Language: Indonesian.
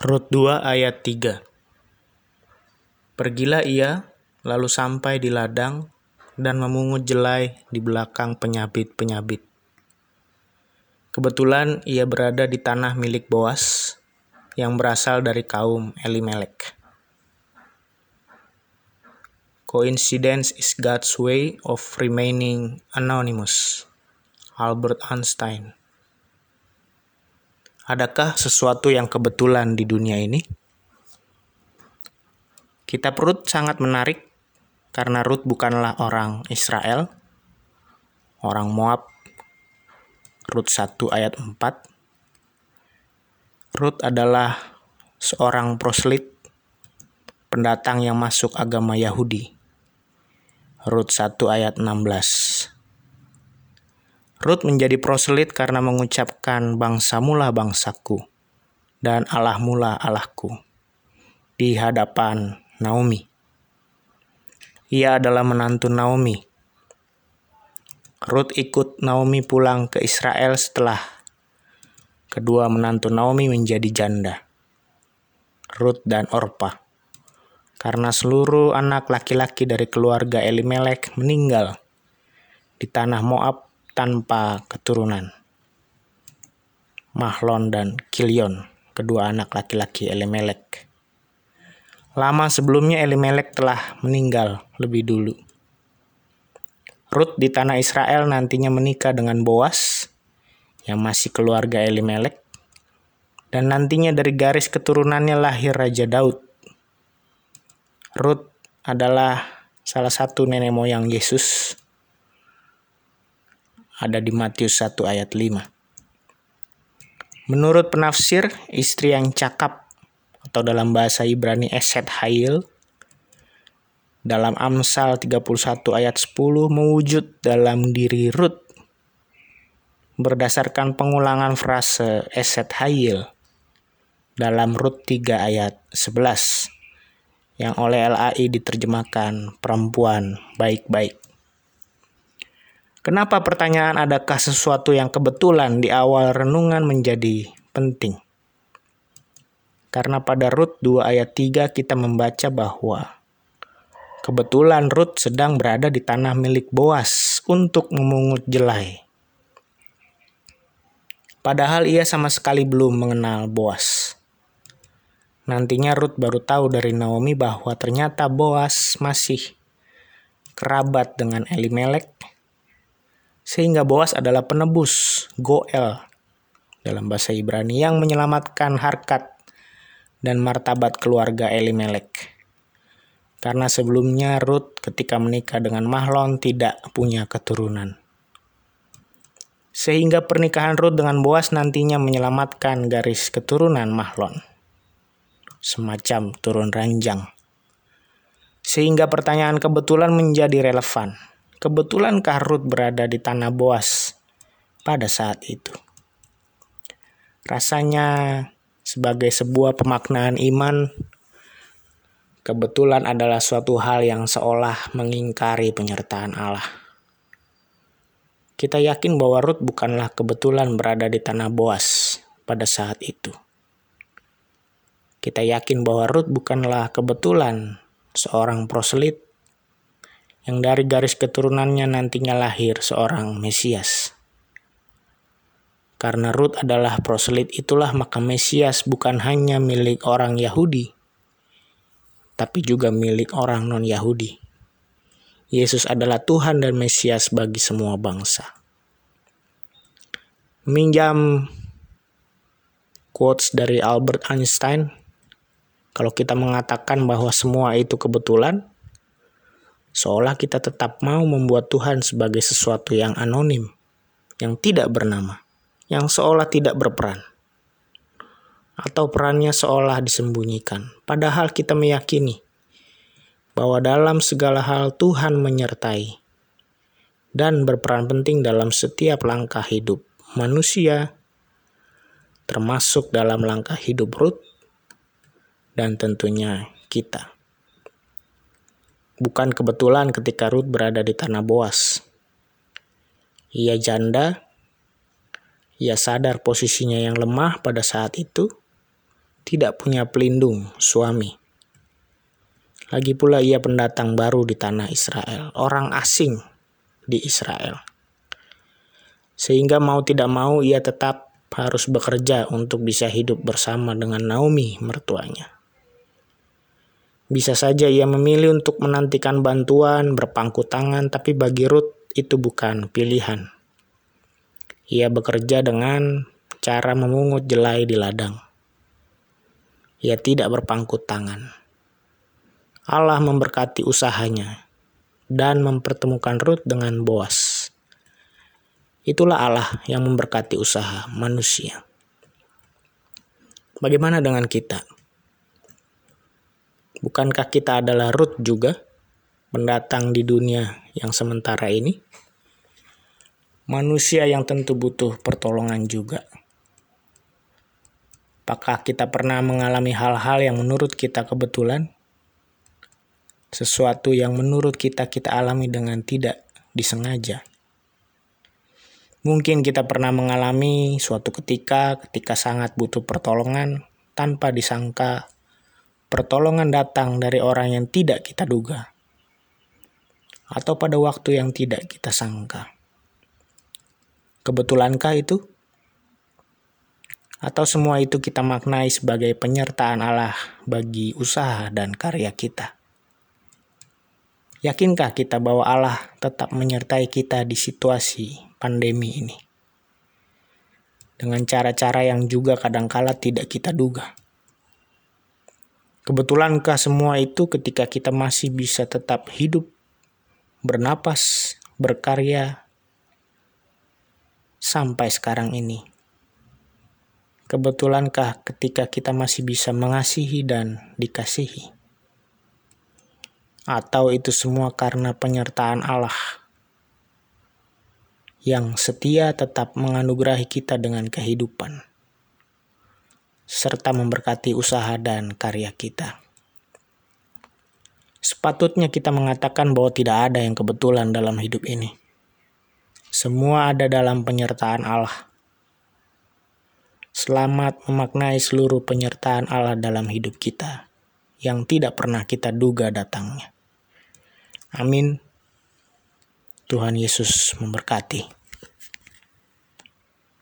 Rut 2 ayat 3 Pergilah ia, lalu sampai di ladang, dan memungut jelai di belakang penyabit-penyabit. Kebetulan ia berada di tanah milik Boas, yang berasal dari kaum Elimelek. Coincidence is God's way of remaining anonymous. Albert Einstein Adakah sesuatu yang kebetulan di dunia ini? Kitab Rut sangat menarik karena Rut bukanlah orang Israel, orang Moab. Rut 1 ayat 4. Rut adalah seorang proslit pendatang yang masuk agama Yahudi. Rut 1 ayat 16. Rut menjadi proselyit karena mengucapkan bangsa mula bangsaku dan Allah mula Allahku di hadapan Naomi. Ia adalah menantu Naomi. Rut ikut Naomi pulang ke Israel setelah kedua menantu Naomi menjadi janda. Rut dan Orpa. Karena seluruh anak laki-laki dari keluarga Elimelek meninggal di tanah Moab tanpa keturunan. Mahlon dan Kilion, kedua anak laki-laki Elimelek. Lama sebelumnya Elimelek telah meninggal lebih dulu. Ruth di tanah Israel nantinya menikah dengan Boas yang masih keluarga Elimelek dan nantinya dari garis keturunannya lahir Raja Daud. Ruth adalah salah satu nenek moyang Yesus ada di Matius 1 ayat 5. Menurut penafsir, istri yang cakap atau dalam bahasa Ibrani Eset Hayil dalam Amsal 31 ayat 10 mewujud dalam diri Ruth berdasarkan pengulangan frase Eset Hayil dalam Rut 3 ayat 11 yang oleh LAI diterjemahkan perempuan baik-baik. Kenapa pertanyaan adakah sesuatu yang kebetulan di awal renungan menjadi penting? Karena pada Rut 2 ayat 3 kita membaca bahwa kebetulan Rut sedang berada di tanah milik Boas untuk memungut jelai. Padahal ia sama sekali belum mengenal Boas. Nantinya Rut baru tahu dari Naomi bahwa ternyata Boas masih kerabat dengan Elimelek sehingga Boas adalah penebus, Goel, dalam bahasa Ibrani yang menyelamatkan harkat dan martabat keluarga Elimelek. Karena sebelumnya Ruth ketika menikah dengan Mahlon tidak punya keturunan. Sehingga pernikahan Ruth dengan Boas nantinya menyelamatkan garis keturunan Mahlon. Semacam turun ranjang. Sehingga pertanyaan kebetulan menjadi relevan Kebetulankah Ruth berada di tanah Boas pada saat itu? Rasanya sebagai sebuah pemaknaan iman, kebetulan adalah suatu hal yang seolah mengingkari penyertaan Allah. Kita yakin bahwa Ruth bukanlah kebetulan berada di tanah Boas pada saat itu. Kita yakin bahwa Ruth bukanlah kebetulan seorang proselyit yang dari garis keturunannya nantinya lahir seorang Mesias. Karena Ruth adalah proselyit itulah maka Mesias bukan hanya milik orang Yahudi, tapi juga milik orang non-Yahudi. Yesus adalah Tuhan dan Mesias bagi semua bangsa. Minjam quotes dari Albert Einstein, kalau kita mengatakan bahwa semua itu kebetulan, seolah kita tetap mau membuat Tuhan sebagai sesuatu yang anonim, yang tidak bernama, yang seolah tidak berperan, atau perannya seolah disembunyikan. Padahal kita meyakini bahwa dalam segala hal Tuhan menyertai dan berperan penting dalam setiap langkah hidup manusia, termasuk dalam langkah hidup Ruth, dan tentunya kita. Bukan kebetulan ketika Ruth berada di tanah Boas. Ia janda, ia sadar posisinya yang lemah pada saat itu, tidak punya pelindung, suami. Lagi pula ia pendatang baru di tanah Israel, orang asing di Israel. Sehingga mau tidak mau ia tetap harus bekerja untuk bisa hidup bersama dengan Naomi mertuanya. Bisa saja ia memilih untuk menantikan bantuan, berpangku tangan, tapi bagi Ruth itu bukan pilihan. Ia bekerja dengan cara memungut jelai di ladang ia tidak berpangku tangan. Allah memberkati usahanya dan mempertemukan Ruth dengan Boas. Itulah Allah yang memberkati usaha manusia. Bagaimana dengan kita? Bukankah kita adalah Ruth juga, pendatang di dunia yang sementara ini? Manusia yang tentu butuh pertolongan juga. Apakah kita pernah mengalami hal-hal yang menurut kita kebetulan? Sesuatu yang menurut kita kita alami dengan tidak disengaja. Mungkin kita pernah mengalami suatu ketika ketika sangat butuh pertolongan tanpa disangka pertolongan datang dari orang yang tidak kita duga atau pada waktu yang tidak kita sangka. Kebetulankah itu? Atau semua itu kita maknai sebagai penyertaan Allah bagi usaha dan karya kita? Yakinkah kita bahwa Allah tetap menyertai kita di situasi pandemi ini? Dengan cara-cara yang juga kadangkala tidak kita duga. Kebetulankah semua itu ketika kita masih bisa tetap hidup, bernapas, berkarya, sampai sekarang ini? Kebetulankah ketika kita masih bisa mengasihi dan dikasihi? Atau itu semua karena penyertaan Allah yang setia tetap menganugerahi kita dengan kehidupan, serta memberkati usaha dan karya kita. Sepatutnya kita mengatakan bahwa tidak ada yang kebetulan dalam hidup ini. Semua ada dalam penyertaan Allah Selamat memaknai seluruh penyertaan Allah dalam hidup kita yang tidak pernah kita duga datangnya. Amin. Tuhan Yesus memberkati.